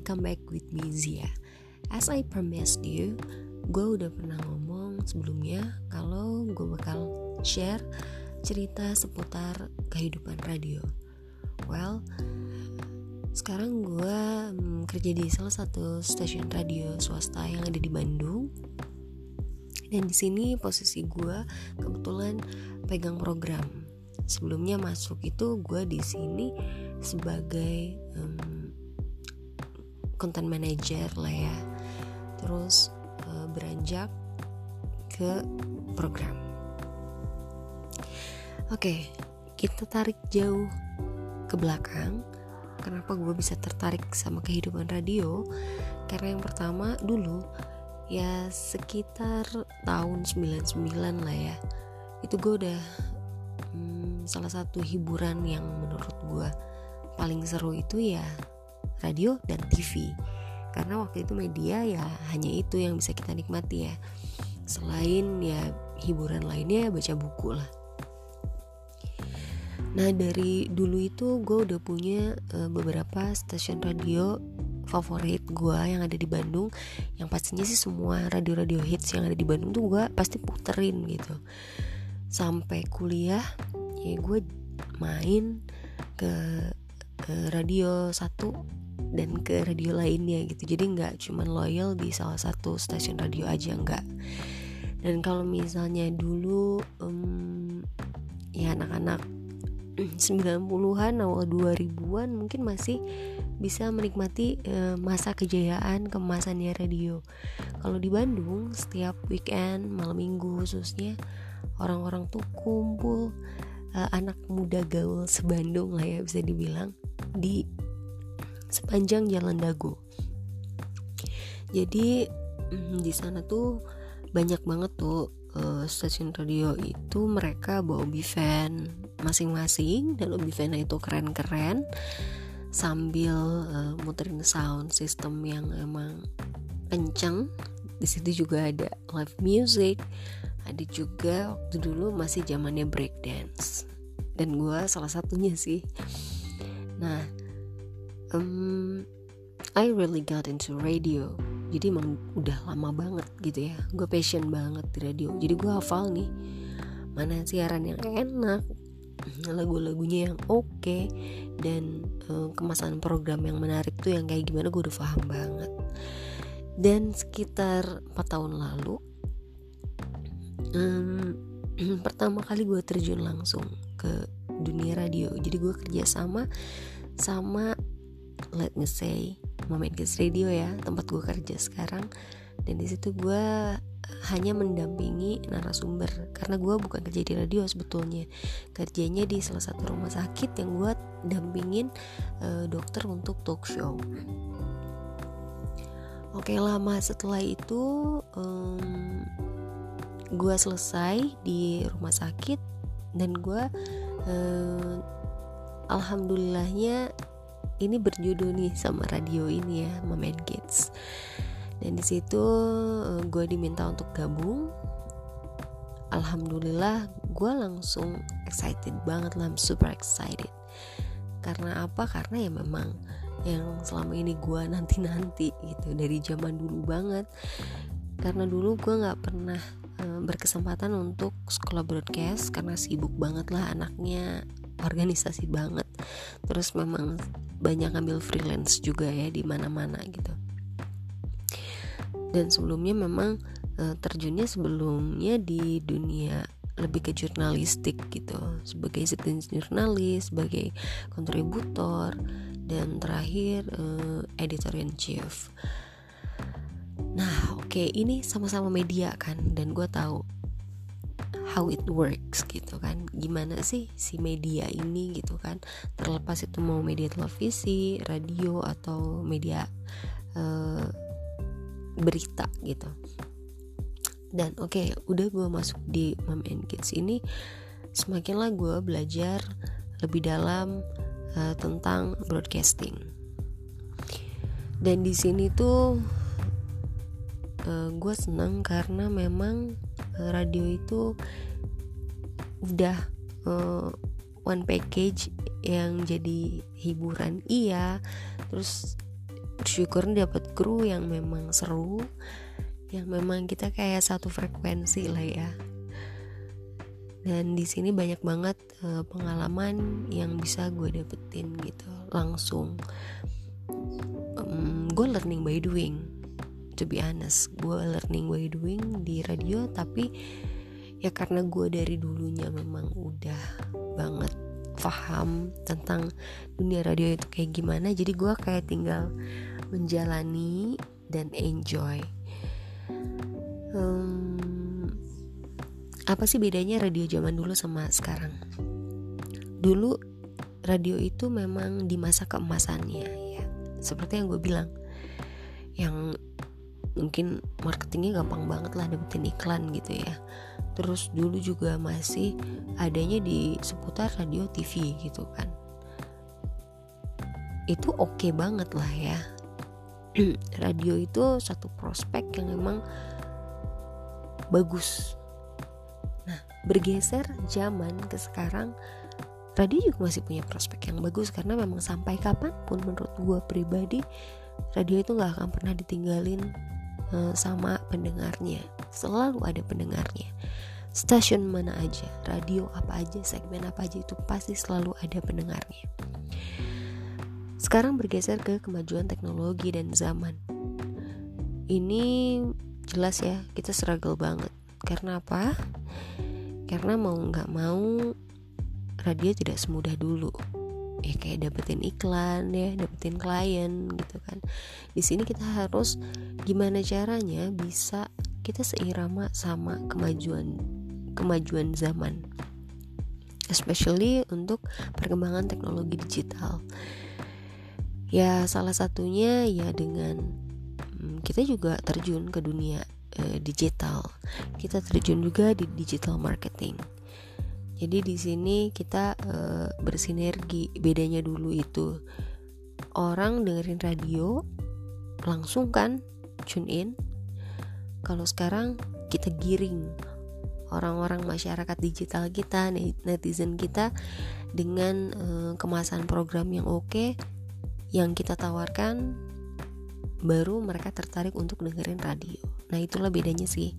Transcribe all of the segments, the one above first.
welcome back with me Zia. As I promised you, gue udah pernah ngomong sebelumnya kalau gue bakal share cerita seputar kehidupan radio. Well, sekarang gue hmm, kerja di salah satu stasiun radio swasta yang ada di Bandung. Dan di sini posisi gue kebetulan pegang program. Sebelumnya masuk itu gue di sini sebagai um, content manager lah ya. Terus uh, beranjak ke program. Oke okay, kita tarik jauh ke belakang. Kenapa gue bisa tertarik sama kehidupan radio? Karena yang pertama dulu ya sekitar tahun 99 lah ya itu gue udah hmm, salah satu hiburan yang menurut gue paling seru itu ya radio dan TV karena waktu itu media ya hanya itu yang bisa kita nikmati ya. Selain ya hiburan lainnya ya baca buku lah. Nah dari dulu itu gue udah punya uh, beberapa stasiun radio favorit gue yang ada di Bandung. Yang pastinya sih semua radio-radio hits yang ada di Bandung tuh gue pasti puterin gitu. Sampai kuliah ya gue main ke, ke radio satu dan ke radio lainnya gitu jadi nggak cuman loyal di salah satu stasiun radio aja nggak dan kalau misalnya dulu um, ya anak-anak 90-an awal 2000-an mungkin masih bisa menikmati uh, masa kejayaan kemasannya radio. Kalau di Bandung setiap weekend malam minggu khususnya orang-orang tuh kumpul uh, anak muda gaul sebandung lah ya bisa dibilang di sepanjang jalan Dago. Jadi mm, di sana tuh banyak banget tuh uh, stasiun radio itu mereka bawa band masing-masing dan band itu keren-keren sambil uh, muterin sound system yang emang kenceng. Di situ juga ada live music ada juga waktu dulu masih zamannya break dance dan gue salah satunya sih. Nah um, I really got into radio. Jadi emang udah lama banget gitu ya. Gue passion banget di radio. Jadi gue hafal nih mana siaran yang enak lagu-lagunya yang oke okay, dan uh, kemasan program yang menarik tuh yang kayak gimana gue udah paham banget. Dan sekitar 4 tahun lalu um, pertama kali gue terjun langsung ke dunia radio. Jadi gue kerja sama sama let me say Moment Kids Radio ya tempat gue kerja sekarang. Dan di situ gue hanya mendampingi narasumber. Karena gue bukan kerja di radio sebetulnya. Kerjanya di salah satu rumah sakit yang gue dampingin uh, dokter untuk talk show. Oke lama setelah itu um, gue selesai di rumah sakit. Dan gue uh, alhamdulillahnya ini berjodoh nih sama radio ini ya Mamen Kids dan di situ uh, gue diminta untuk gabung. Alhamdulillah gue langsung excited banget lah super excited. Karena apa? Karena ya memang yang selama ini gue nanti nanti gitu dari zaman dulu banget. Karena dulu gue nggak pernah Eh, berkesempatan untuk sekolah broadcast karena sibuk banget lah anaknya organisasi banget. Terus memang banyak ambil freelance juga ya di mana-mana gitu. Dan sebelumnya memang uh, terjunnya sebelumnya di dunia lebih ke jurnalistik gitu. Sebagai assistant jurnalis sebagai kontributor dan terakhir uh, editor in chief. Nah, oke, okay, ini sama-sama media kan, dan gue tahu how it works gitu kan. Gimana sih si media ini gitu kan? Terlepas itu mau media televisi, radio atau media uh, berita gitu. Dan oke, okay, udah gue masuk di Mom and Kids ini, semakinlah gue belajar lebih dalam uh, tentang broadcasting. Dan di sini tuh uh, eh, gue senang karena memang radio itu udah uh, one package yang jadi hiburan. Iya terus bersyukur dapat kru yang memang seru yang memang kita kayak satu frekuensi lah ya. Dan di sini banyak banget uh, pengalaman yang bisa gue dapetin gitu langsung. Um, gue learning by doing to be honest gue learning by doing di radio tapi ya karena gue dari dulunya memang udah banget paham tentang dunia radio itu kayak gimana jadi gue kayak tinggal menjalani dan enjoy. Um, apa sih bedanya radio zaman dulu sama sekarang? Dulu radio itu memang di masa keemasannya ya. Seperti yang gue bilang yang mungkin marketingnya gampang banget lah dapetin iklan gitu ya. Terus dulu juga masih adanya di seputar radio TV gitu kan. Itu oke okay banget lah ya. Radio itu satu prospek yang memang bagus. Nah bergeser zaman ke sekarang radio juga masih punya prospek yang bagus karena memang sampai kapan pun menurut gue pribadi radio itu nggak akan pernah ditinggalin uh, sama pendengarnya selalu ada pendengarnya stasiun mana aja, radio apa aja, segmen apa aja itu pasti selalu ada pendengarnya. Sekarang bergeser ke kemajuan teknologi dan zaman. Ini jelas ya kita struggle banget. Karena apa? Karena mau nggak mau radio tidak semudah dulu. Ya kayak dapetin iklan ya, dapetin klien gitu kan. Di sini kita harus gimana caranya bisa kita seirama sama kemajuan kemajuan zaman. Especially untuk perkembangan teknologi digital. Ya salah satunya ya dengan hmm, kita juga terjun ke dunia uh, digital. Kita terjun juga di digital marketing jadi di sini kita uh, bersinergi. Bedanya dulu itu orang dengerin radio langsung kan tune in. Kalau sekarang kita giring orang-orang masyarakat digital kita, netizen kita dengan uh, kemasan program yang oke yang kita tawarkan baru mereka tertarik untuk dengerin radio. Nah, itulah bedanya sih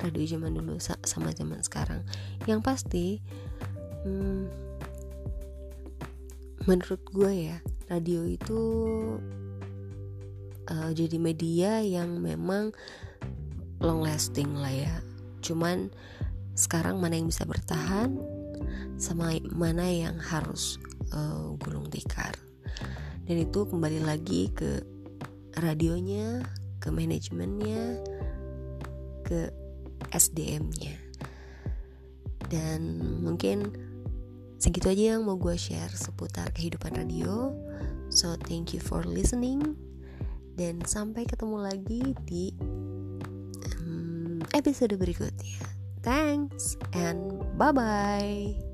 radio zaman dulu sama zaman sekarang. Yang pasti hmm, menurut gue ya, radio itu uh, jadi media yang memang long lasting lah ya. Cuman sekarang mana yang bisa bertahan sama mana yang harus uh, gulung tikar dan itu kembali lagi ke radionya ke manajemennya ke SDM-nya dan mungkin segitu aja yang mau gue share seputar kehidupan radio. So thank you for listening. Dan sampai ketemu lagi di episode berikutnya. Thanks and bye bye.